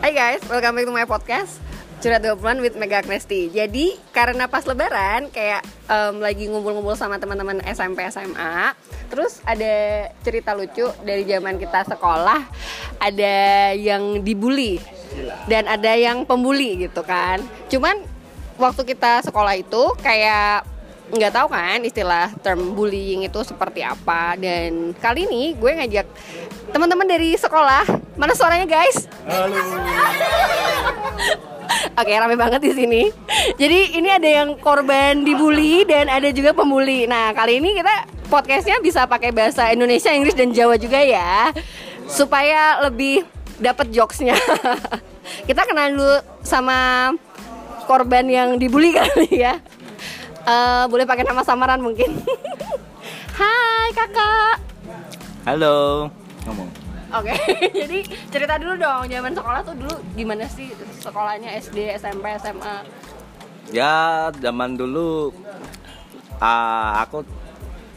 Hai guys, welcome back to my podcast Curhat 20 with Mega Agnesti. Jadi karena pas lebaran kayak em, lagi ngumpul-ngumpul sama teman-teman SMP SMA Terus ada cerita lucu dari zaman kita sekolah Ada yang dibully Dan ada yang pembuli gitu kan. Cuman waktu kita sekolah itu kayak nggak tahu kan istilah term bullying itu seperti apa. Dan kali ini gue ngajak teman-teman dari sekolah mana suaranya guys Oke, rame banget di sini. Jadi ini ada yang korban dibully dan ada juga pembuli. Nah, kali ini kita podcastnya bisa pakai bahasa Indonesia, Inggris dan Jawa juga ya, supaya lebih dapat jokesnya. kita kenal dulu sama korban yang dibully kali ya. Eh, boleh pakai nama samaran mungkin. Hai kakak. Halo. Ngomong. Oke, jadi cerita dulu dong zaman sekolah tuh dulu gimana sih sekolahnya SD, SMP, SMA? Ya zaman dulu ah, aku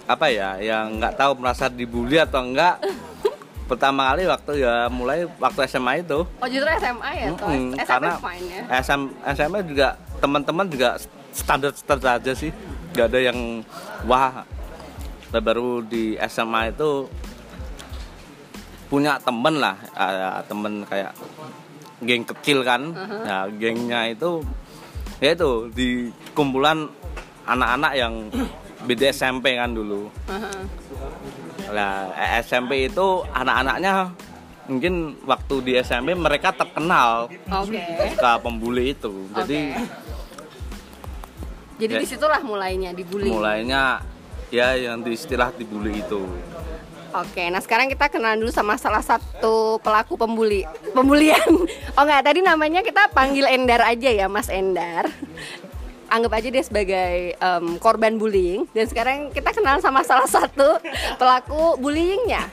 apa ya yang nggak tahu merasa dibully atau enggak. Pertama kali waktu ya mulai waktu SMA itu. Oh justru SMA ya, toh? Mm-mm, SMP karena fine ya. SM, SMA juga teman-teman juga standar standar aja sih. Gak ada yang wah. Baru di SMA itu punya temen lah, ah, temen kayak geng kecil kan. Nah, gengnya itu ya itu di kumpulan anak-anak yang beda SMP kan dulu. Aha. Nah, SMP itu anak-anaknya mungkin waktu di SMP mereka terkenal Oke. ke pembuli itu. Jadi Jadi Ya. di situlah mulainya dibully. mulainya ya yang di istilah dibully itu. Oke, nah sekarang kita kenalan dulu sama salah satu pelaku pembuli, pembulian. Oh nggak, tadi namanya kita panggil Endar aja ya, Mas Endar. Anggap aja dia sebagai em, korban bullying. Dan sekarang kita kenal sama salah satu pelaku bullyingnya.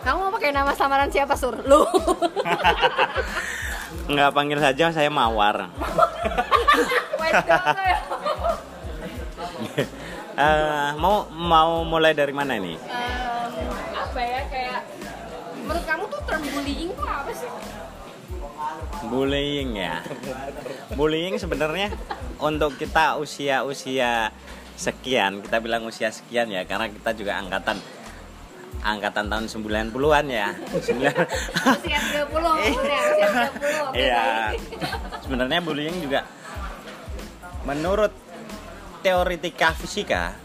Kamu mau pakai nama samaran siapa sur? Lu. Nggak panggil saja saya Mawar. Eh, mau mau mulai dari mana nih? Em, apa ya kayak menurut kamu tuh term bullying tuh apa sih? Bullying ya. Bullying sebenarnya untuk kita usia-usia sekian, kita bilang usia sekian ya karena kita juga angkatan angkatan tahun 90-an ya. Sembilan- Usia 30, udah usia 30. oke, Iya. baik. Sebenarnya bullying juga menurut teoretika fisika.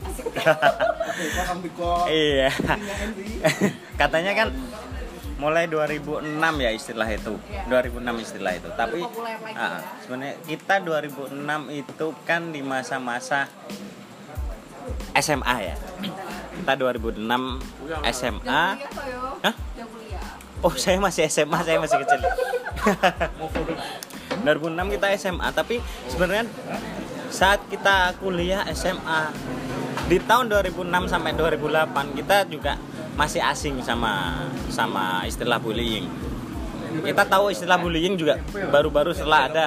Iya. Katanya kan mulai 2006 ya istilah itu. 2006 istilah itu. Tapi ah, sebenarnya kita 2006 itu kan di masa-masa SMA ya. Kita 2006 SMA. Hah? Oh saya masih SMA, saya masih kecil. 2006 kita SMA Tapi sebenarnya saat kita kuliah SMA Di tahun 2006 sampai 2008 Kita juga masih asing sama sama istilah bullying. Kita tahu istilah bullying juga baru-baru setelah ada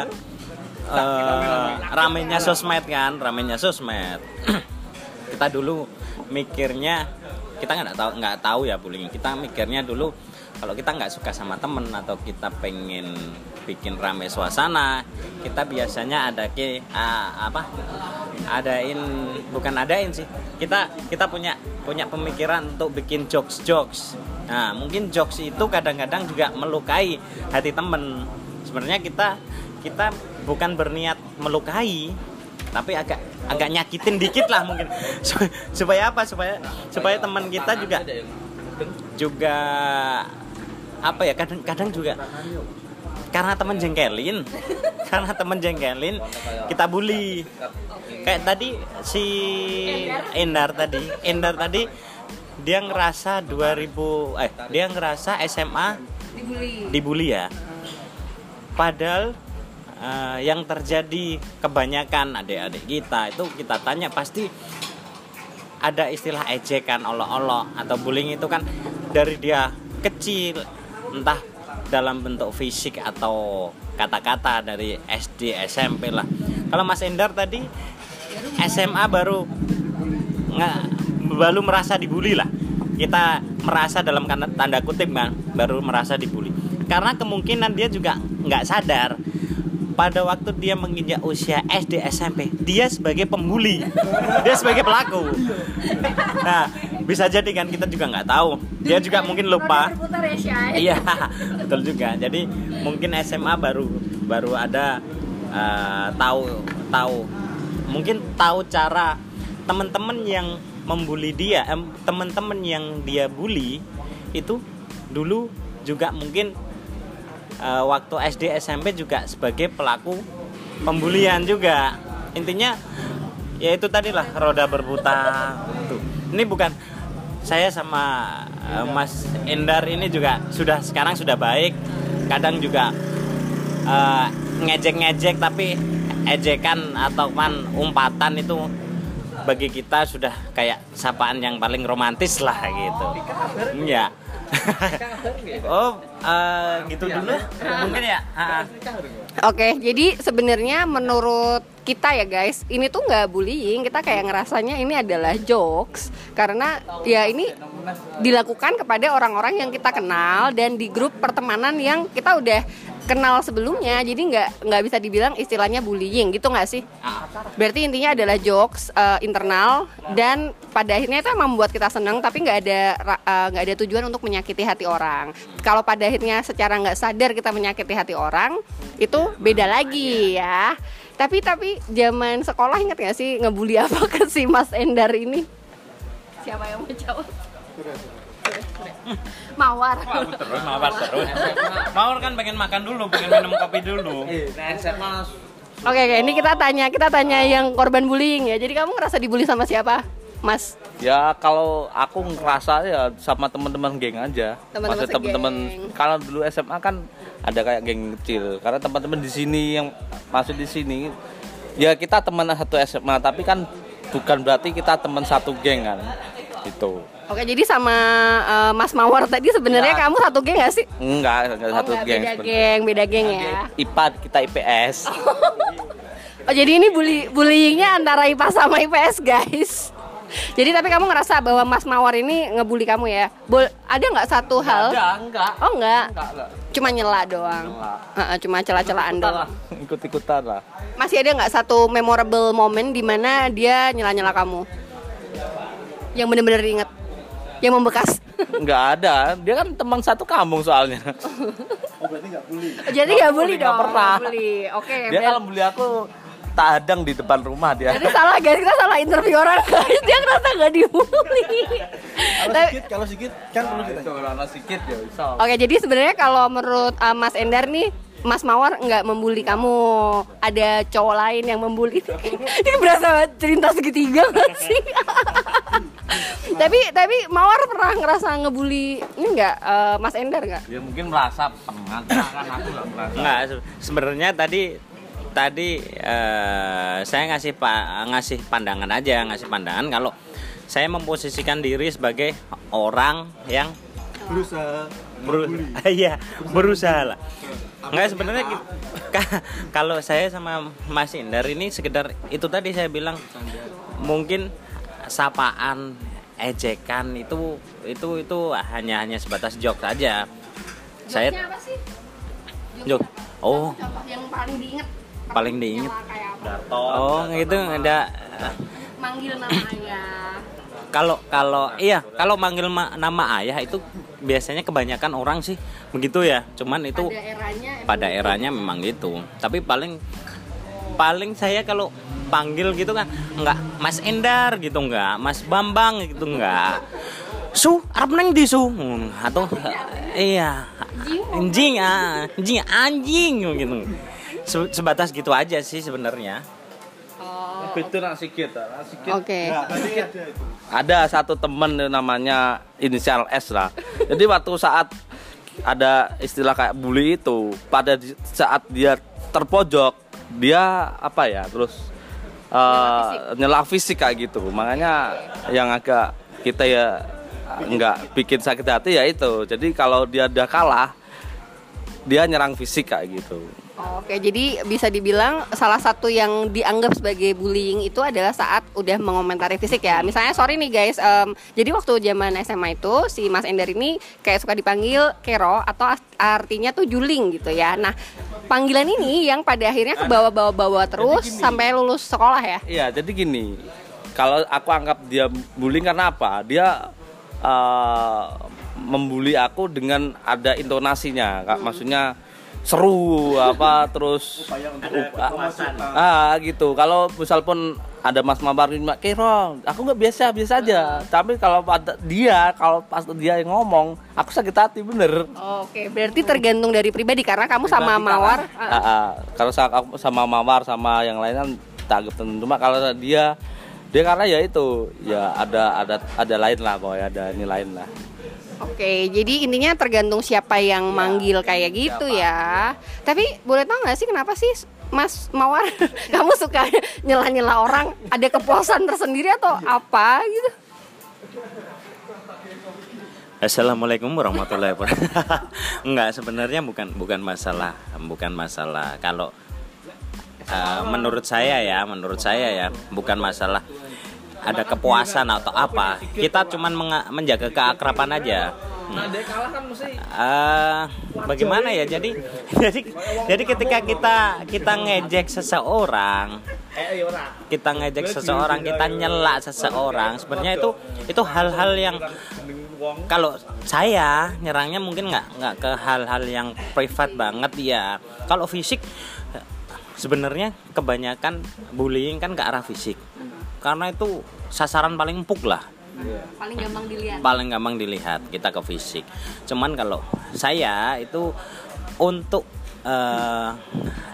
eh, ramenya sosmed kan Ramenya sosmed. Kita dulu mikirnya kita nggak tahu nggak tahu ya bullying. Kita mikirnya dulu kalau kita nggak suka sama temen atau kita pengen bikin rame suasana kita biasanya ada ke ah, apa? Adain bukan adain sih. Kita kita punya punya pemikiran untuk bikin jokes jokes nah mungkin jokes itu kadang-kadang juga melukai hati temen. Sebenarnya kita kita bukan berniat melukai tapi agak agak nyakitin dikit lah mungkin. Sup- supaya apa? Supaya supaya teman kita juga juga apa ya kadang-kadang juga. Karena teman jengkelin. Karena teman jengkelin kita bully. Kayak tadi si Endar tadi. Endar tadi dia ngerasa 2000 eh dia ngerasa SMA Dibully. dibully ya. Padahal eh, yang terjadi kebanyakan adik-adik kita itu kita tanya pasti ada istilah ejekan olok-olok atau bullying itu kan dari dia kecil entah dalam bentuk fisik atau kata-kata dari SD SMP lah. Kalau Mas Endar tadi SMA baru nggak baru merasa dibully lah. Kita merasa dalam kan- tanda kutip kan baru merasa dibully. Karena kemungkinan dia juga nggak sadar pada waktu dia menginjak usia SD SMP dia sebagai pembuli. Dia sebagai pelaku. Nah bisa jadi kan kita juga nggak tahu. Dia juga mungkin lupa. Ya iya betul juga. Jadi mungkin SMA baru baru ada eh, tahu tahu. Mungkin tahu cara teman-teman yang membuli dia em, teman-teman yang dia bully itu dulu juga mungkin eh, waktu SD SMP juga sebagai pelaku pembulian juga. Intinya ya itu tadi lah roda berputar. Tuh. ini bukan saya sama eh, Mas Endar ini juga sudah sekarang sudah baik. Kadang juga eh, ngejek-ngejek tapi ejekan atau kan umpatan itu bagi kita sudah kayak sapaan yang paling romantis lah gitu. Iya. Oh eh, gitu dulu. Mungkin ya? Ah, ah. Oke, jadi sebenarnya menurut kita ya guys, ini tuh nggak bullying, kita kayak ngerasanya ini adalah jokes karena ya ini dilakukan kepada orang-orang yang kita kenal dan di grup pertemanan yang kita udah kenal sebelumnya, jadi nggak nggak bisa dibilang istilahnya bullying gitu nggak sih? Berarti intinya adalah jokes eh, internal dan pada akhirnya itu emang membuat kita senang, tapi nggak ada eh, nggak ada tujuan untuk menyakiti hati orang. Kalau pada akhirnya secara nggak sadar kita menyakiti hati orang, itu beda lagi ya. Tapi tapi zaman sekolah ingat nggak sih ngebully apa ke si Mas Endar ini? Siapa yang mau jawab? Mawar. terus mawar terus mawar kan pengen makan dulu pengen minum kopi dulu Oke, oke, ini kita tanya, kita tanya yang korban bullying ya. Jadi kamu ngerasa dibully sama siapa, Mas? Ya kalau aku ngerasa ya sama teman-teman geng aja. Teman-teman Maksudnya teman-teman kalau dulu SMA kan ada kayak geng kecil. Karena teman-teman di sini yang masuk di sini ya kita teman satu SMA tapi kan bukan berarti kita teman satu geng kan. Gitu. Oke, jadi sama eh, Mas Mawar tadi sebenarnya Ya. kamu satu geng gak sih? Enggak, enggak Oh, satu enggak, geng. beda sebenarnya. geng, beda geng ya. IPA kita IPS. Oh, jadi ini bully bullyingnya antara IPA sama IPS, guys. Jadi tapi kamu ngerasa bahwa Mas Mawar ini ngebully kamu ya? Bol ada nggak satu hal? enggak. Oh enggak, Enggak, enggak. cuma nyela doang. Nyela. Heeh, cuma celah-celahan doang. Ikut-ikutan lah. Masih ada nggak satu memorable moment di mana dia nyela-nyela kamu? Yang bener-bener inget, yang membekas. Enggak ada. Dia kan teman satu kampung soalnya. Jadi nggak bully Nggak dong. pernah. nggak bully. Oke. Dia berarti- kalau beli aku tak hadang di depan rumah dia. Berarti salah guys, kita salah interview orang guys. Dia ngerasa nggak dibully. Kalau sedikit, kalau sedikit kan perlu ditanya. Kalau sedikit ya bisa. Oke, jadi sebenarnya kalau menurut uh, Mas Endar nih, Mas Mawar nggak membuli kamu. Ada cowok lain yang membuli. Ini berasa cerita segitiga nggak sih? tapi tapi Mawar pernah ngerasa ngebully ini nggak uh, Mas Endar nggak? Ya mungkin merasa pernah kan aku nggak merasa. Enggak, se- sebenarnya tadi tadi eh, saya ngasih pa, ngasih pandangan aja, ngasih pandangan kalau saya memposisikan diri sebagai orang yang Berusaha beru- iya berusaha lah. Enggak sebenarnya kalau saya sama Mas Indar ini sekedar itu tadi saya bilang mungkin sapaan ejekan itu itu itu hanya hanya sebatas joke saja. Saya Jokesnya apa sih? Jok. Oh. Contoh yang paling diinget. Paling diinget. Oh, itu ada Manggil nama ayah. kalau kalau iya kalau manggil ma- nama ayah itu biasanya kebanyakan orang sih begitu ya. Cuman itu Pada eranya. pada gitu. eranya memang gitu. Tapi paling paling saya kalau panggil gitu kan nggak Mas Endar gitu nggak Mas Bambang gitu nggak. Su arep neng di su? Atau iya anjing ah anjing anjing gitu Se- sebatas gitu aja sih sebenarnya Oh, Itu nak sikit, nak sikit. Oke. Nah, ada itu. Ada satu temen namanya inisial S lah. Jadi waktu saat ada istilah kayak bully itu, pada di- saat dia terpojok, dia apa ya, terus eh, nyela fisik kayak gitu. Makanya yang agak kita ya nggak bikin sakit hati ya itu. Jadi kalau dia udah kalah, dia nyerang fisik kayak gitu. Oke, jadi bisa dibilang salah satu yang dianggap sebagai bullying itu adalah saat udah mengomentari fisik ya. Misalnya sorry nih guys, em, jadi waktu zaman SMA itu si Mas Endar ini kayak suka dipanggil Kero atau artinya tuh juling gitu ya. Nah, panggilan ini yang pada akhirnya ke bawah-bawah terus sampai lulus sekolah ya. Iya, jadi gini. Kalau aku anggap dia bullying karena apa? Dia eh, membuli aku dengan ada intonasinya, Kak. Maksudnya seru apa terus ah gitu. Kalau misal pun ada Mas Mawar ini, Kiro, aku nggak biasa biasa aja. Tapi kalau pada dia, kalau pas dia yang ngomong, aku sakit hati bener. Oke, berarti tergantung dari pribadi karena kamu sama Pribadi Mawar karena- Ah, ah. kalau aku sama Mawar sama yang lain kan tak tentu cuma kalau dia dia karena ya itu ya ada ada ada lain lah pokoknya ada ini lain lah Oke, jadi intinya tergantung siapa yang manggil kayak gitu ya. Tapi boleh tahu nggak sih kenapa sih Mas Mawar kamu suka nyela-nyela orang? Ada kepuasan tersendiri atau apa gitu? Assalamualaikum warahmatullahi wabarakatuh. Enggak, sebenarnya bukan bukan masalah, bukan masalah. Kalau eh, menurut saya ya, menurut saya ya, bukan masalah ada kepuasan atau apa. Kita cuman menjaga keakraban aja. Hmm. Eh, bagaimana ya? Jadi jadi jadi ketika kita kita ngejek seseorang, kita ngejek seseorang, kita nyela seseorang, sebenarnya itu itu hal-hal yang kalau saya nyerangnya mungkin nggak nggak ke hal-hal yang privat banget ya. Kalau fisik eh, sebenarnya kebanyakan bullying kan ke arah fisik. Karena itu sasaran paling empuk lah Paling gampang dilihat. paling gampang dilihat kita ke fisik. Cuman kalau saya itu untuk eh,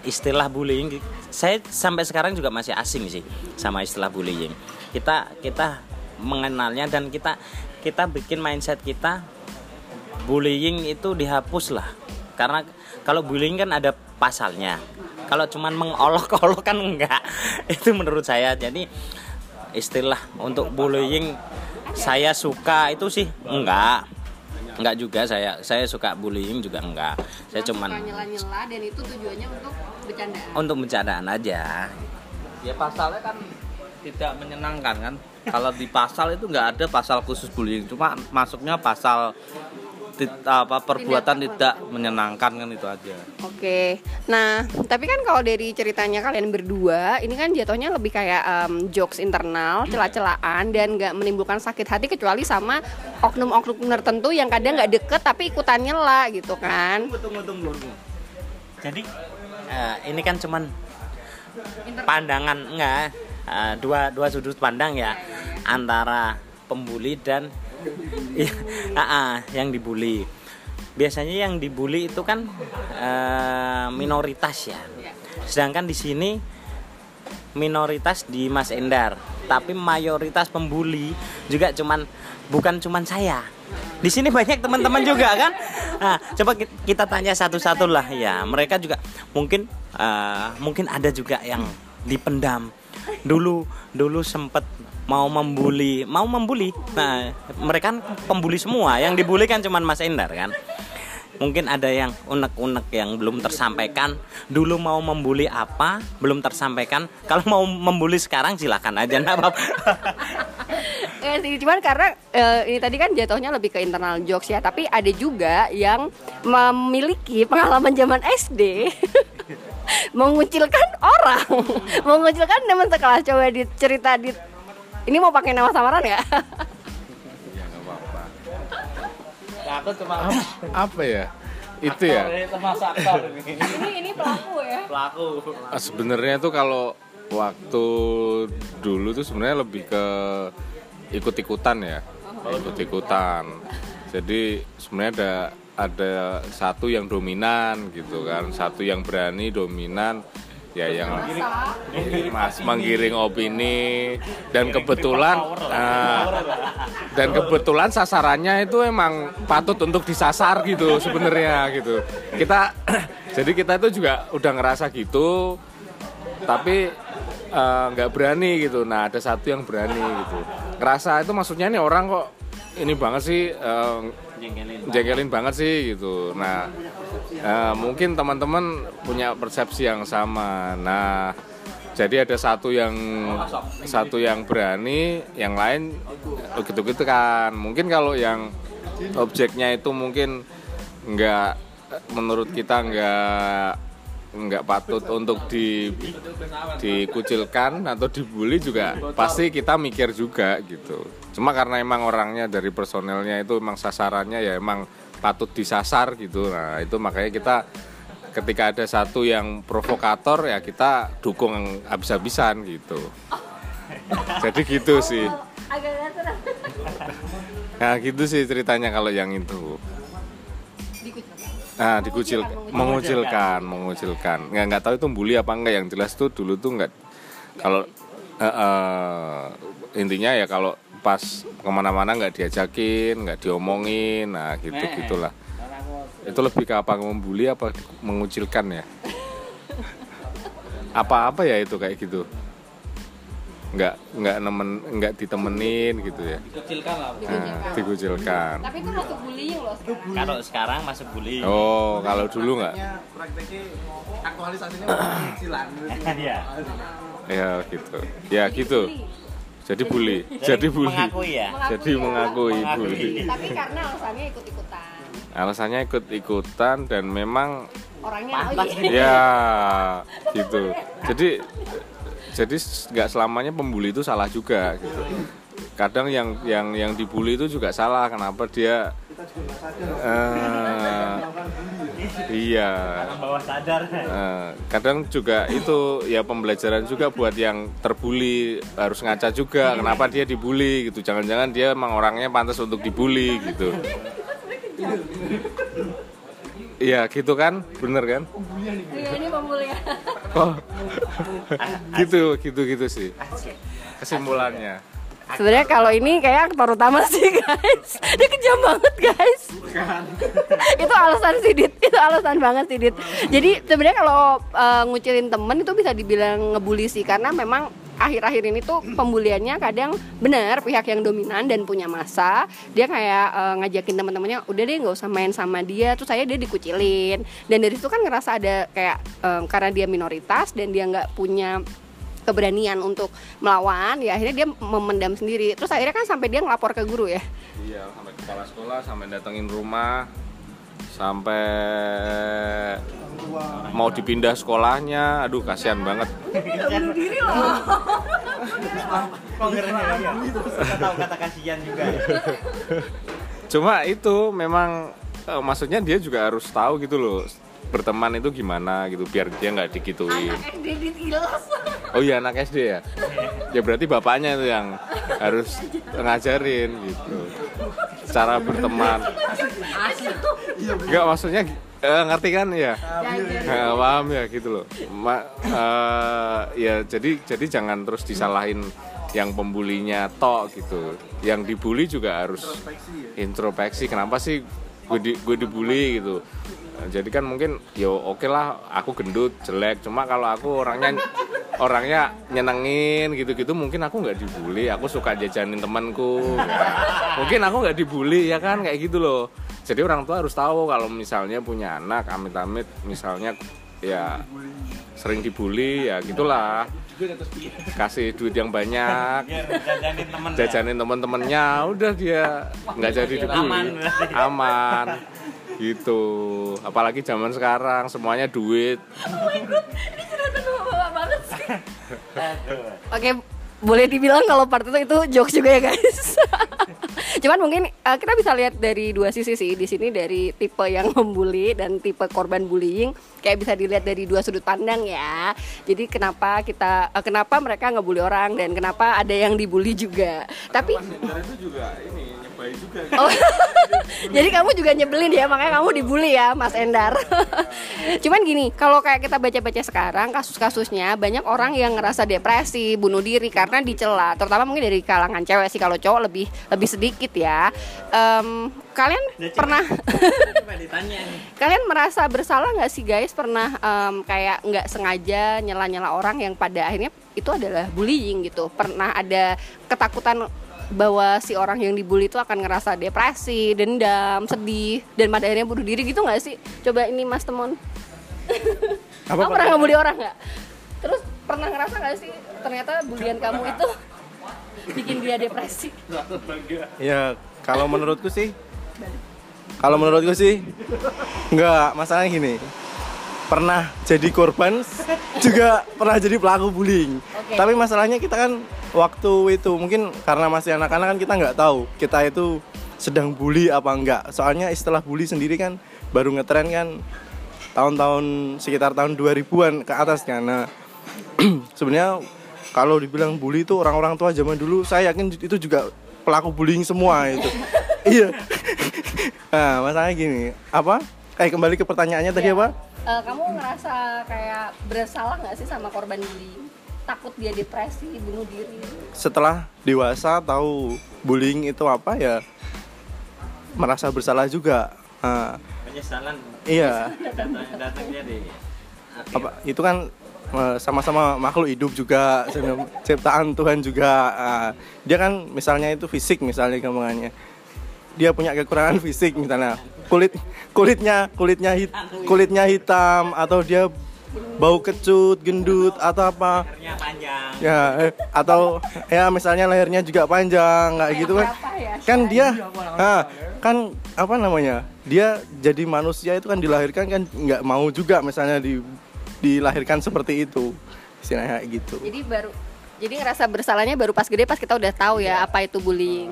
istilah bullying, saya sampai sekarang juga masih asing sih sama istilah bullying. Kita kita mengenalnya dan kita kita bikin mindset kita bullying itu dihapus lah. Karena kalau bullying kan ada pasalnya. Kalau cuman mengolok-olok kan enggak. Itu menurut saya. Jadi istilah untuk bullying saya suka itu sih enggak. Enggak juga saya saya suka bullying juga enggak. Saya cuman nyela-nyela dan itu tujuannya untuk bercandaan. untuk bercandaan aja. Ya pasalnya kan tidak menyenangkan kan. Kalau di pasal itu nggak ada pasal khusus bullying cuma masuknya pasal apa perbuatan tidak menyenangkan kan itu aja. Oke, nah tapi kan kalau dari ceritanya kalian berdua, ini kan jatuhnya lebih kayak em, jokes internal, celah-celahan dan nggak menimbulkan sakit hati kecuali sama oknum-oknum tertentu yang kadang nggak deket tapi ikutannya lah gitu kan. tunggu tunggu. Jadi eh, ini kan cuman pandangan enggak eh, dua dua sudut pandang ya antara pembuli dan Iya, ah, yang dibully. Biasanya yang dibully itu kan eh, minoritas ya. Sedangkan di sini minoritas di Mas Endar. Tapi mayoritas pembuli juga cuman bukan cuman saya. Di sini banyak teman-teman juga kan? Nah, coba ki- kita tanya satu-satu lah. Ya mereka juga mungkin eh, mungkin ada juga yang dipendam. Dulu dulu sempet mau membuli mau membuli. Nah mereka kan pembuli semua. Yang dibully kan cuman Mas Endar kan? Mungkin ada yang unek-unek yang belum tersampaikan. Dulu mau membuli apa? Belum tersampaikan. Kalau mau membuli sekarang silakan aja. Nah apa sih, cuman karena eh, ini tadi kan jatuhnya lebih ke internal jokes ya, tapi ada juga yang memiliki pengalaman zaman SD mengucilkan orang, mengucilkan teman sekelas. Coba dicerita di ini mau pakai nama samaran ya? aku cuma apa? Ya? Itu ya? Termasuk aktor ini. Ini ini pelaku ya. pelaku. Ah, sebenarnya tuh kalau waktu dulu tuh sebenarnya lebih ke ikut-ikutan ya. Ikut-ikutan. Jadi sebenarnya ada ada satu yang dominan gitu kan. Satu yang berani dominan ya yang mas menggiring opini. Dan kebetulan ah, dan kebetulan sasarannya itu emang patut untuk disasar gitu sebenarnya gitu. Kita jadi kita itu juga udah ngerasa gitu tapi eh, nggak berani gitu. Nah ada satu yang berani gitu. Ngerasa itu maksudnya nih orang kok ini banget sih jengkelin. jengkelin banget sih gitu. Nah, eh, mungkin teman-teman punya persepsi yang sama. Nah, jadi ada satu yang satu yang berani, yang lain gitu-gitu kan. Mungkin kalau yang objeknya itu mungkin nggak menurut kita nggak nggak patut untuk di dikucilkan atau dibully juga pasti kita mikir juga gitu cuma karena emang orangnya dari personelnya itu emang sasarannya ya emang patut disasar gitu. Nah itu makanya kita ketika ada satu yang provokator ya kita dukung habis-habisan gitu. Jadi gitu sih. Nah gitu sih ceritanya kalau yang itu. Nah, dikucil, mengucilkan, mengucilkan. Nggak nggak tahu itu bully apa enggak. Yang jelas tuh dulu tuh nggak. Kalau eh, eh, intinya ya kalau pas ke mana-mana nggak diajakin, nggak diomongin, nah gitu gitulah. Itu lebih ke apa membuli apa mengucilkan ya? Apa-apa ya itu kayak gitu? Nggak nggak nemen nggak ditemenin gitu ya? Kecilkan lah. Nah, dikucilkan. tapi itu masuk bullying loh sekarang kalau sekarang masuk bullying Oh, kalau dulu nggak? aktualisasinya kecilan Iya. Ya gitu. Ya gitu. Jadi bully. Jadi bully. mengakui ya Jadi mengakui Mengakui. bully. tapi karena alasannya ikut-ikutan Alasannya ikut-ikutan dan memang orangnya oh iya. ya gitu. Jadi jadi nggak selamanya pembuli itu salah juga gitu. Kadang yang yang yang dibully itu juga salah. Kenapa dia eh iya. Bawah sadar. Eh, kadang juga itu ya pembelajaran juga buat yang terbuli harus ngaca juga kenapa dia dibully gitu. Jangan-jangan dia emang orangnya pantas untuk dibully gitu. Iya gitu kan? Bener kan? Iya, ini pembulian oh. Gitu gitu gitu sih. Kesimpulannya Sebenarnya kalau ini kayak aktor utama sih guys. Dia kejam banget guys. Itu alasan Sidit Itu alasan banget Sidit Jadi sebenarnya kalau eh, ngucilin temen itu bisa dibilang ngebully sih Karena memang akhir-akhir ini tuh pembuliannya kadang benar pihak yang dominan dan punya masa. Dia kayak eh, ngajakin teman-temannya udah deh nggak usah main sama dia. Terus saya dia dikucilin. Dan dari situ kan ngerasa ada kayak eh, karena dia minoritas dan dia nggak punya keberanian untuk melawan ya akhirnya dia memendam sendiri. Terus akhirnya kan sampai dia ngelapor ke guru ya? Iya sampai kepala sekolah sampai datengin rumah sampai mau dipindah sekolahnya. Aduh kasihan banget. Kok ngeri ya Kita tahu kata kasihan juga ya. cuma itu memang eh, maksudnya dia juga harus tahu gitu loh berteman itu gimana gitu biar dia nggak dikituin SD oh iya anak SD ya? Ya berarti bapaknya itu yang harus ngajarin gitu cara berteman. Nggak maksudnya eh, ngerti kan? Ya Eh, paham ya gitu loh. Ma- eh, ya jadi jadi jangan terus disalahin yang pembulinya tok gitu. Yang dibully juga harus introspeksi. Kenapa sih gue di, gue dibully gitu? Nah, jadi kan mungkin yo oke lah aku gendut jelek. Cuma kalau aku orangnya orangnya nyenengin gitu-gitu mungkin aku nggak dibully. Aku suka jajanin temanku. Mungkin aku nggak dibully ya kan? Kayak gitu loh. Jadi orang tua harus tahu kalau misalnya punya anak amit-amit misalnya ya sering dibully ya gitulah. Kasih duit yang banyak. Jajanin temen ya. teman-temannya udah dia nggak jadi dibully. Aman gitu apalagi zaman sekarang semuanya duit Oke, boleh dibilang kalau part itu itu jokes juga ya guys. Cuman mungkin eh, kita bisa lihat dari dua sisi sih di sini dari tipe yang membuli dan tipe korban bullying kayak bisa dilihat dari dua sudut pandang ya. Jadi kenapa kita eh, kenapa mereka ngebully orang dan kenapa ada yang dibully juga. Tapi itu juga ini nyebai juga. Oh, jadi kamu juga nyebelin ya, makanya kamu dibully ya, Mas Endar. Cuman gini, kalau kayak kita baca-baca sekarang kasus-kasusnya banyak orang yang ngerasa depresi, bunuh diri karena dicela, terutama mungkin dari kalangan cewek sih kalau cowok lebih lebih sedikit ya. Em, kalian pernah Coba ditanya nih. Kalian merasa bersalah nggak sih guys? Pernah em, kayak nggak sengaja nyela-nyela orang yang pada akhirnya itu adalah bullying gitu. Pernah ada ketakutan bahwa si orang yang dibully itu akan ngerasa depresi, dendam, sedih, dan pada akhirnya bunuh diri gitu nggak sih? Coba ini Mas Temon. Apa, kamu pernah ngebully orang nggak? Terus pernah ngerasa nggak sih ternyata bulian kamu itu bikin dia depresi? Ya, kalau menurutku sih kalau menurutku sih enggak, masalahnya gini. Pernah jadi korban juga pernah jadi pelaku bullying. Oke. Tapi masalahnya kita kan waktu itu mungkin karena masih anak-anak kan kita nggak tahu kita itu sedang bully apa enggak. Soalnya istilah bully sendiri kan baru ngetren kan tahun-tahun sekitar tahun 2000-an ke atas kan. Nah, sebenarnya kalau dibilang bully itu orang-orang tua zaman dulu saya yakin itu juga pelaku bullying semua itu iya nah masalahnya gini apa kayak kembali ke pertanyaannya tadi apa Eh, kamu ngerasa kayak bersalah nggak sih sama korban bullying? Takut dia depresi, bunuh diri? setelah dewasa tahu bullying itu apa ya merasa bersalah juga Nah, penyesalan iya datang- datangnya di akhir. apa itu kan eh, sama-sama makhluk hidup juga ciptaan Tuhan juga Ah, dia kan misalnya itu fisik misalnya gampangannya dia punya kekurangan fisik misalnya. Kulit kulitnya kulitnya hit, kulitnya hitam atau dia bau kecut gendut atau apa. Panjang. Ya eh, atau ya misalnya lehernya juga panjang kayak gitu kan. ya, kan dia ah, kan apa namanya dia jadi manusia itu kan dilahirkan kan nggak mau juga misalnya di dilahirkan seperti itu. Istilahnya kayak gitu. Jadi baru jadi ngerasa bersalahnya baru pas gede pas kita udah tahu ya apa itu bullying.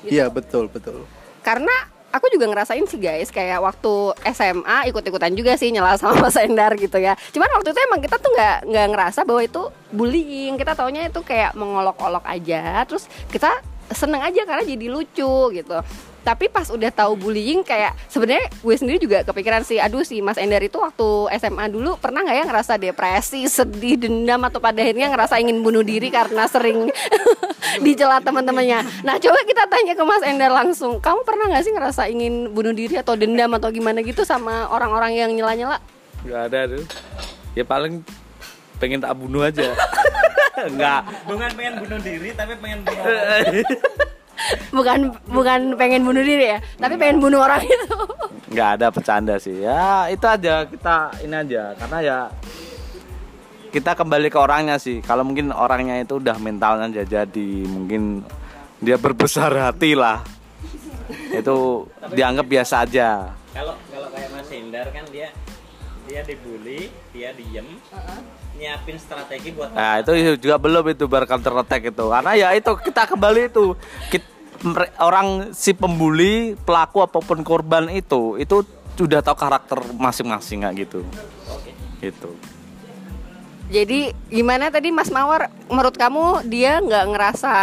Gitu. iya betul betul Karena aku juga ngerasain sih guys kayak waktu SMA ikut-ikutan juga sih nyela sama Mas Endar gitu ya. Cuman waktu itu emang kita tuh nggak nggak ngerasa bahwa itu bullying. Kita taunya itu kayak mengolok-olok aja. Terus kita seneng aja karena jadi lucu gitu. Tapi pas udah tahu bullying kayak sebenarnya gue sendiri juga kepikiran sih, aduh si Mas Endar itu waktu SMA dulu pernah nggak ya ngerasa depresi, sedih, dendam atau pada akhirnya ngerasa ingin bunuh diri karena sering dicela teman-temannya. Nah coba kita tanya ke Mas Endar langsung, kamu pernah nggak sih ngerasa ingin bunuh diri atau dendam atau gimana gitu sama orang-orang yang nyela-nyela? nggak ada tuh ya paling pengen tak bunuh aja nggak bukan pengen bunuh diri tapi pengen bunuh Bukan bukan pengen bunuh diri ya, tapi pengen bunuh orang itu. nggak ada bercanda sih. Ya itu aja kita ini aja. Karena ya kita kembali ke orangnya sih. Kalau mungkin orangnya itu udah mentalnya aja jadi mungkin dia berbesar hati lah. Itu dianggap biasa aja. Kalau kalau kayak Mas Hendar kan dia dia dibully dia diem nyiapin strategi buat Nah itu juga belum itu bar counter attack itu. Karena ya itu kita kembali itu orang si pembuli pelaku apa pun korban itu itu sudah tahu karakter masing-masing nggak gitu gitu Jadi gimana tadi Mas Mawar menurut kamu dia nggak ngerasa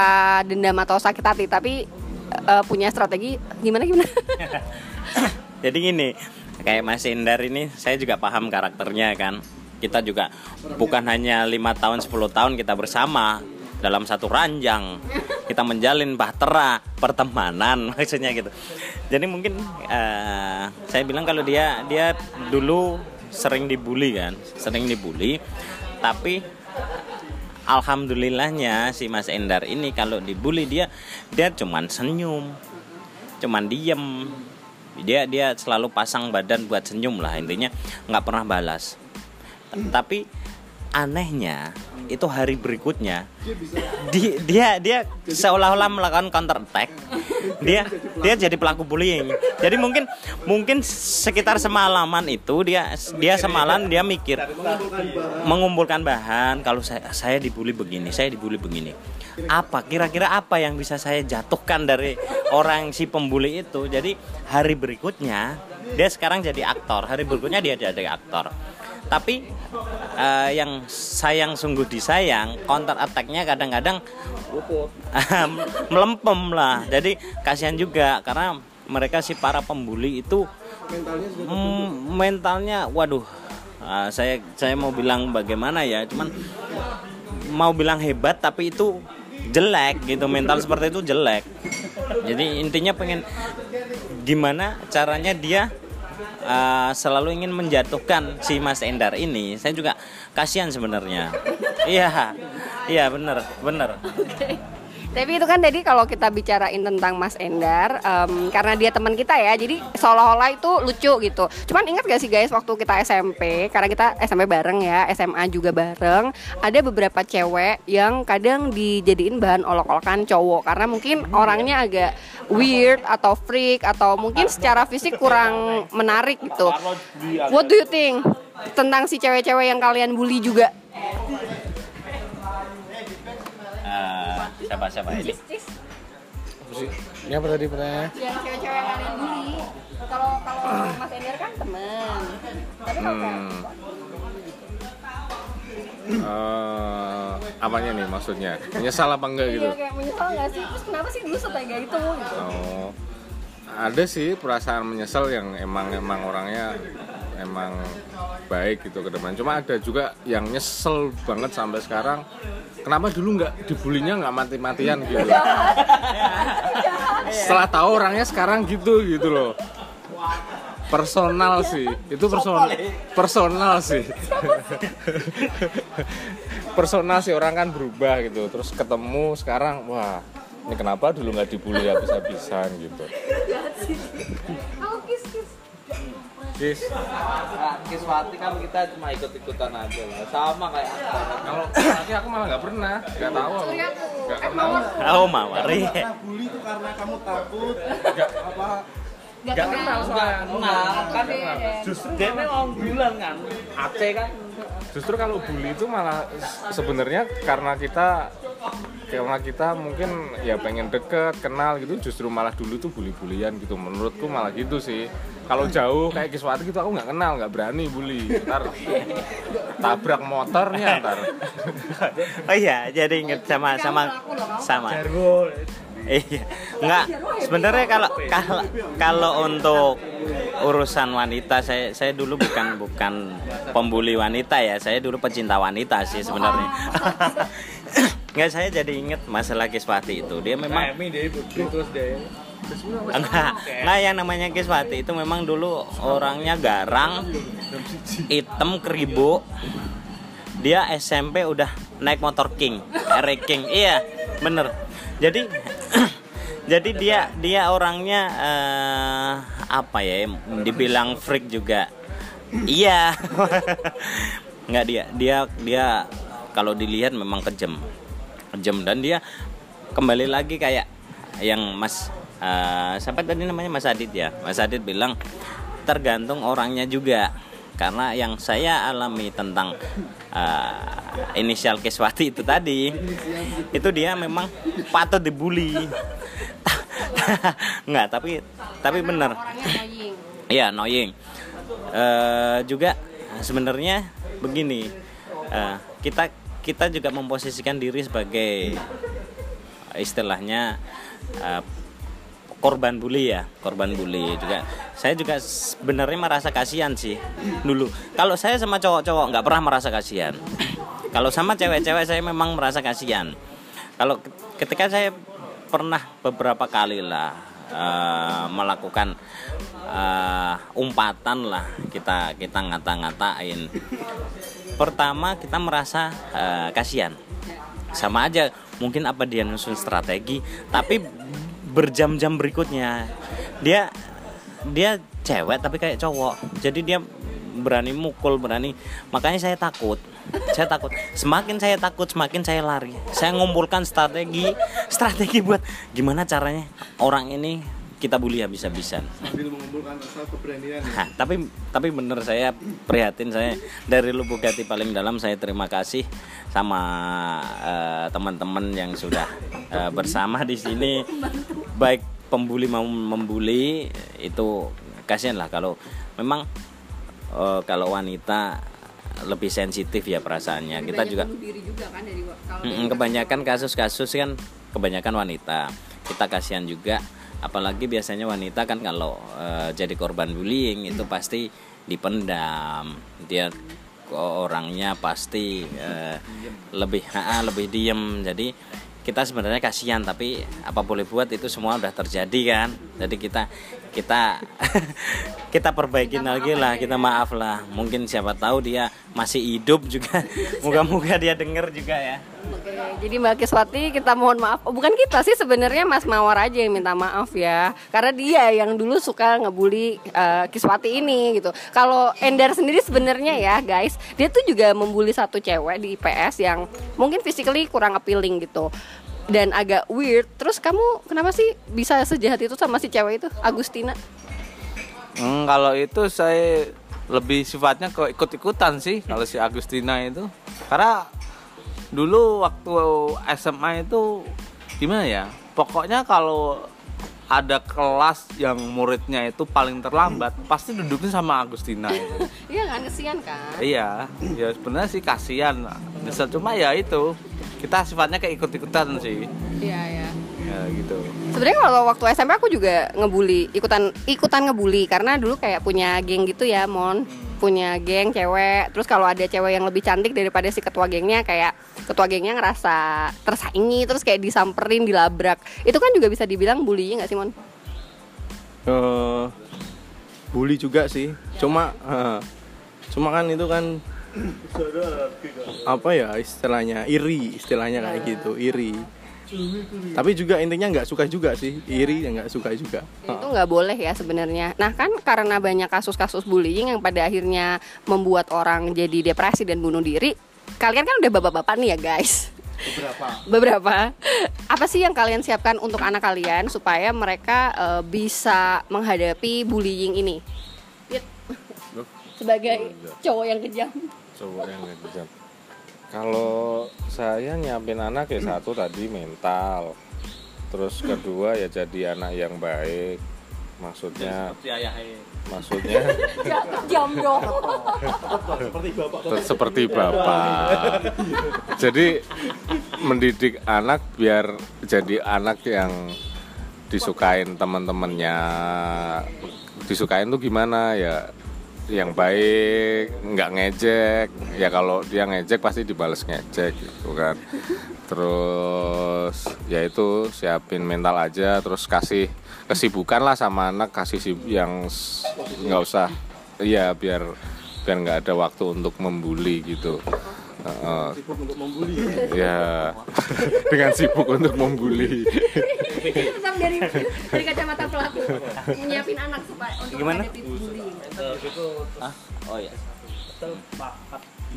dendam atau sakit hati tapi eh, punya strategi gimana gimana? Jadi gini, kayak Mas Endar ini saya juga paham karakternya kan. Kita juga bukan hanya lima tahun 10 tahun kita bersama dalam satu ranjang. Kita menjalin bahtera pertemanan maksudnya gitu. Jadi mungkin eh, saya bilang kalau dia dia dulu sering dibully kan, sering dibully. Tapi alhamdulillahnya si Mas Endar ini kalau dibully dia dia cuman senyum cuman diem dia dia selalu pasang badan buat senyum lah intinya nggak pernah balas tapi anehnya itu hari berikutnya di- dia dia seolah-olah melakukan counter attack. Dia dia jadi pelaku bullying. Jadi mungkin mungkin sekitar semalaman itu dia dia semalam dia mikir mengumpulkan bahan kalau saya saya dibully begini saya dibully begini. Apa kira-kira apa yang bisa saya jatuhkan dari orang si pembuli itu? Jadi hari berikutnya dia sekarang jadi aktor. Hari berikutnya dia jadi aktor tapi eh, yang sayang sungguh disayang counter attacknya kadang-kadang melempem lah. Jadi kasihan juga karena mereka si para pembuli itu mm, mentalnya waduh ah, saya saya mau bilang bagaimana ya cuman mau bilang hebat tapi itu jelek gitu. Mental seperti itu jelek. Jadi intinya pengen gimana caranya dia uh, selalu ingin menjatuhkan si Mas Endar ini saya juga kasihan sebenarnya. Iya iya bener bener Tapi itu kan tadi kalau kita bicarain tentang Mas Endar, em, karena dia teman kita ya, jadi seolah-olah itu lucu gitu. Cuman ingat gak sih guys waktu kita SMP, karena kita SMP bareng ya, SMA juga bareng, ada beberapa cewek yang kadang dijadiin bahan olok-olokan cowok karena mungkin orangnya agak weird atau freak atau mungkin secara fisik kurang menarik gitu. What do you think tentang si cewek-cewek yang kalian bully juga? Siapa siapa? Ini? Ini apa tadi pertanyaannya? yang cewek-cewek yang kalian bully kalau kalau Mas Endar kan teman tapi kalau Hmm. Eh, apanya nih maksudnya? Menyesal apa enggak gitu? iya kayak menyesal nggak sih? Terus kenapa sih dulu setega itu gitu? Oh, ada sih perasaan menyesal yang emang emang orangnya emang baik gitu ke depan. Cuma ada juga yang nyesel banget sampai sekarang. Kenapa dulu nggak dibulinya nggak mati-matian gitu? Setelah tahu orangnya sekarang gitu gitu loh. Personal sih, itu personal personal sih. personal sih orang kan berubah gitu. Terus ketemu sekarang, wah ini kenapa dulu nggak dibully habis-habisan gitu. Guys, Nah, Kiswati kan kita cuma ikut-ikutan aja lah. Sama kayak aku. kalau nanti aku malah nggak pernah, nggak tahu. aku. Surya aku Nggak eh kenal. mawar oh mawari Karena bully itu karena kamu takut Nggak apa nggak kenal kenal soalnya. Nah, kan justru dia memang bulan kan. Aceh kan Justru kalau bully itu malah sebenarnya karena kita karena kita mungkin ya pengen deket kenal gitu justru malah dulu tuh bully-bulian gitu. Menurutku malah gitu sih. Kalau jauh kayak Kiswati gitu aku nggak kenal nggak berani bully. Ntar tabrak motornya ntar. Oh iya jadi inget sama sama sama. Iya. Nggak sebenarnya kalau kalau kalau untuk urusan wanita saya saya dulu bukan bukan pembuli wanita ya. Saya dulu pecinta wanita sih sebenarnya nggak saya jadi inget masalah Kiswati itu. Dia memang terus deh. enggak. Enggak yang namanya Kiswati itu memang dulu orangnya garang hitam keribu. Dia SMP udah naik motor King R King. Iya bener. Jadi jadi dia dia orangnya eh, apa ya dibilang freak juga. Iya. Nggak dia dia dia kalau dilihat memang kejam kejam dan dia kembali lagi kayak yang Mas eh, siapa tadi namanya? Mas Adit ya? Mas Adit bilang tergantung orangnya juga. Karena yang saya alami tentang eh, inisial Keswati itu tadi itu dia memang patut dibully. Nggak tapi tapi benar. annoying. Iya, annoying. Eh, juga sebenarnya begini, eh, kita kita juga memposisikan diri sebagai istilahnya eh, korban bully ya, korban bully juga. Saya juga sebenarnya merasa kasihan sih dulu. Kalau saya sama cowok-cowok nggak pernah merasa kasihan. Kalau sama cewek-cewek saya memang merasa kasihan. Kalau ketika saya pernah beberapa kali lah eh, melakukan eh, umpatan lah kita kita ngata-ngatain. Pertama kita merasa eh, kasihan. Sama aja mungkin apa dia nyusun strategi, tapi berjam-jam berikutnya dia dia cewek tapi kayak cowok. Jadi dia berani mukul, berani. Makanya saya takut. Saya takut. Semakin saya takut, semakin saya lari. Saya ngumpulkan strategi, strategi buat gimana caranya orang ini kita bully habis-habisan. sambil mengumpulkan rasa keberanian ya. Tapi tapi bener saya prihatin saya dari lubuk hati paling dalam saya terima kasih sama eh, teman-teman yang sudah eh, bersama di sini baik pembuli mau membuli itu kasihan lah kalau memang eh, kalau wanita lebih sensitif ya perasaannya. Kita Banyak juga bunuh diri juga kan dari kalau Mm-mm, kebanyakan kasus-kasus. kan kebanyakan wanita. Kita kasihan juga apalagi biasanya wanita kan kalau eh, jadi korban bullying itu pasti dipendam. Dia orangnya pasti eh, lebih ah, lebih diem. Jadi kita sebenarnya kasihan tapi apa boleh buat itu semua udah terjadi kan. Jadi kita kita kita perbaikin lagi lah kita maaf lah mungkin siapa tahu dia masih hidup juga moga-moga dia denger juga ya Oke, jadi Mbak Kiswati kita mohon maaf. Oh, bukan kita sih sebenarnya Mas Mawar aja yang minta maaf ya. Karena dia yang dulu suka ngebully eh, Kiswati ini gitu. Kalau Endar sendiri sebenarnya ya guys, dia tuh juga membuli satu cewek di IPS yang mungkin physically kurang appealing gitu. Dan agak weird. Terus kamu kenapa sih bisa sejahat itu sama si cewek itu, Agustina? Hmm, kalau itu saya lebih sifatnya ke ikut-ikutan sih kalau si Agustina itu. Karena dulu waktu SMA itu gimana ya? Pokoknya kalau ada kelas yang muridnya itu paling terlambat, pasti duduknya sama Agustina itu. Iya kan kesian kan? iya, ya sebenarnya sih kasihan. Bisa cuma ya itu kita sifatnya kayak ikut-ikutan sih. Iya ya. Ya gitu. Sebenarnya kalau waktu SMP aku juga ngebully, ikutan ikutan ngebully karena dulu kayak punya geng gitu ya, Mon. Punya geng cewek. Terus kalau ada cewek yang lebih cantik daripada si ketua gengnya kayak ketua gengnya ngerasa tersaingi terus kayak disamperin, dilabrak. Itu kan juga bisa dibilang bullying nggak sih, Mon? Eh, bully juga sih cuma eh, cuma kan itu kan apa ya istilahnya iri istilahnya kayak gitu iri tapi juga intinya nggak suka juga sih iri ya nggak suka juga Ya, itu nggak boleh ya sebenarnya. Nah kan karena banyak kasus-kasus bullying yang pada akhirnya membuat orang jadi depresi dan bunuh diri. Kalian kan udah bapak-bapak nih ya guys. Beberapa. Beberapa. Apa sih yang kalian siapkan untuk anak kalian supaya mereka eh, bisa menghadapi bullying ini? Yit. Sebagai cowok yang kejam. coba yang kejam kalau saya nyiapin anak ya satu tadi mental terus kedua ya jadi anak yang baik maksudnya maksudnya? Kejam dong. seperti bapak. Jadi mendidik anak biar jadi anak yang disukain teman-temannya. Disukain tuh gimana? Ya yang baik nggak ngejek. Ya kalau dia ngejek pasti dibales ngejek gitu kan. Terus ya itu siapin mental aja terus kasih kesibukan lah sama anak kasih sib yang nggak usah iya biar biar nggak ada waktu untuk membuli gitu. Heeh. ya dengan sibuk untuk membuli. Tetap dari dari kacamata pelaku. Menyiapin anak supaya untuk Gimana? bullying. ah oh ya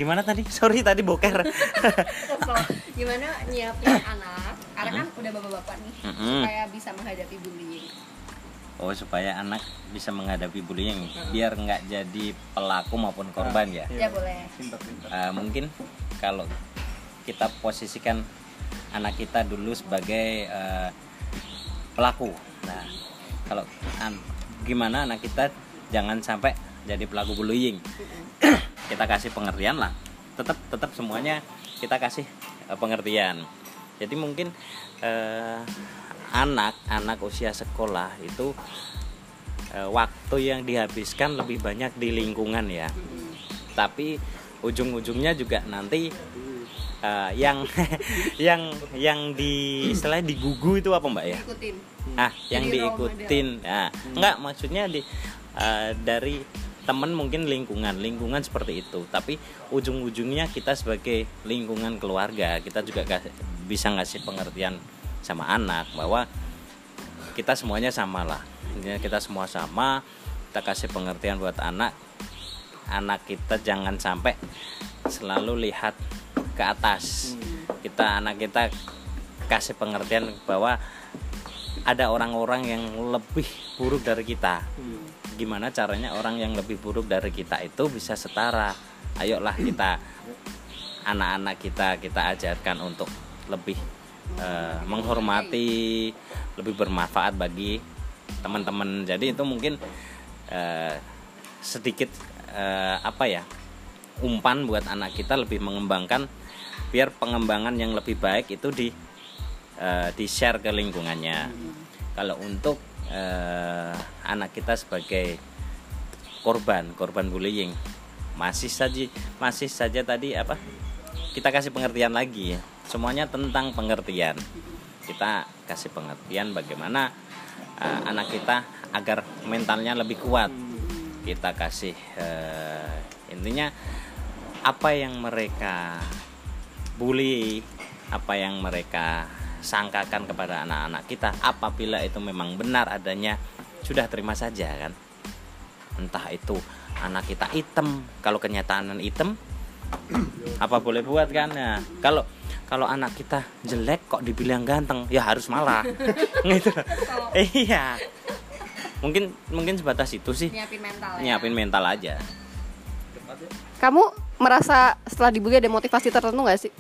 gimana tadi? Sorry tadi boker. Gimana nyiapin anak karena kan udah bapak-bapak nih Mm-mm. supaya bisa menghadapi bullying oh supaya anak bisa menghadapi bullying biar nggak jadi pelaku maupun korban ya ya boleh Uh, mungkin kalau kita posisikan anak kita dulu sebagai uh, pelaku. Nah, kalau an- gimana anak kita jangan sampai jadi pelaku bullying. kita kasih pengertian lah. Tetap tetap semuanya kita kasih uh, pengertian. Jadi mungkin uh, anak anak usia sekolah itu uh, waktu yang dihabiskan lebih banyak di lingkungan ya. Tapi ujung-ujungnya juga nanti eh, yang yang yang di istilahnya digugu itu apa mbak ya? Ikutin. Ah yang Jadi diikutin. Nah enggak maksudnya di eh, dari teman mungkin lingkungan lingkungan seperti itu. Tapi ujung-ujungnya kita sebagai lingkungan keluarga kita juga bisa ngasih pengertian sama anak bahwa kita semuanya sama lah. Intinya kita semua sama kita kasih pengertian buat anak. Anak kita jangan sampai selalu lihat ke atas. Kita anak kita kasih pengertian bahwa ada orang-orang yang lebih buruk dari kita. Gimana caranya orang yang lebih buruk dari kita itu bisa setara? Ayolah kita anak-anak kita kita ajarkan untuk lebih eh, menghormati lebih bermanfaat bagi teman-teman. Jadi itu mungkin eh, sedikit eh, apa ya umpan buat anak kita lebih mengembangkan biar pengembangan yang lebih baik itu di eh, di share ke lingkungannya. Kalau untuk eh, anak kita sebagai korban korban bullying masih saja masih saja tadi apa kita kasih pengertian lagi ya semuanya tentang pengertian. Kita kasih pengertian bagaimana uh, anak kita agar mentalnya lebih kuat. Kita kasih uh, intinya apa yang mereka bully apa yang mereka sangkakan kepada anak-anak kita apabila itu memang benar adanya sudah terima saja kan. Entah itu anak kita hitam kalau kenyataan hitam apa boleh buat kan? Nah, kalau kalau anak kita jelek kok dibilang ganteng ya harus malah. Gitu. Iya. Mungkin mungkin sebatas itu sih. Nyiapin mental ya. nyiapin mental aja. Kamu merasa setelah dibully ada motivasi tertentu nggak sih?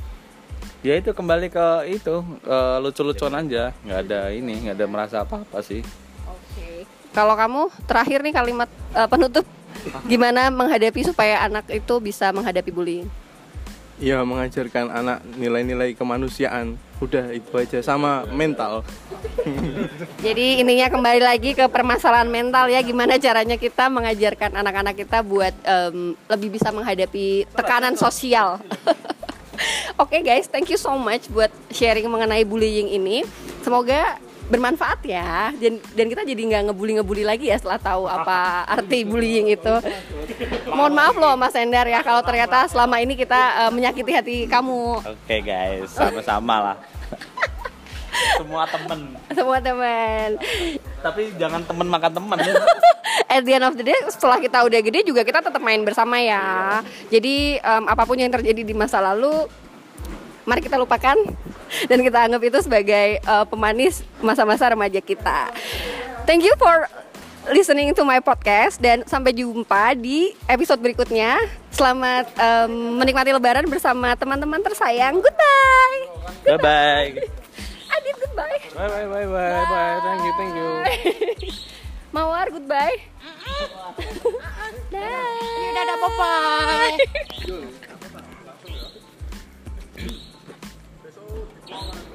ya itu kembali ke itu eh, lucu-lucuan aja. Nggak ada ini nggak ada merasa apa-apa sih. Oke. Kalau kamu terakhir nih kalimat eh, penutup gimana menghadapi supaya anak itu bisa menghadapi bullying? Ya mengajarkan anak nilai-nilai kemanusiaan. Udah itu aja sama mental. Jadi ininya kembali lagi ke permasalahan mental ya gimana caranya kita mengajarkan anak-anak kita buat em, lebih bisa menghadapi tekanan sosial. Oke guys, thank you so much buat sharing mengenai bullying ini. Semoga bermanfaat ya. Dan dan kita jadi nggak ngebully ngebully lagi ya setelah tahu apa arti bullying itu. Mohon maaf loh Mas Endar ya kalau ternyata selama ini kita eh, menyakiti hati kamu. Oke guys sama-sama lah. Semua temen. Semua teman. tapi jangan temen makan temen. At the end of the day setelah kita udah gede juga kita tetap main bersama ya. Jadi em, apa pun yang terjadi di masa lalu mari kita lupakan dan kita anggap itu sebagai eh, pemanis masa-masa remaja kita. Thank you for listening to my podcast dan sampai jumpa di episode berikutnya. Selamat em, menikmati lebaran bersama teman-teman tersayang. Goodbye. Bye bye Adit goodbye. Bye bye bye. Bye bye. Thank you thank you. Mawar goodbye. Dah. Dadah bye bye Walmart.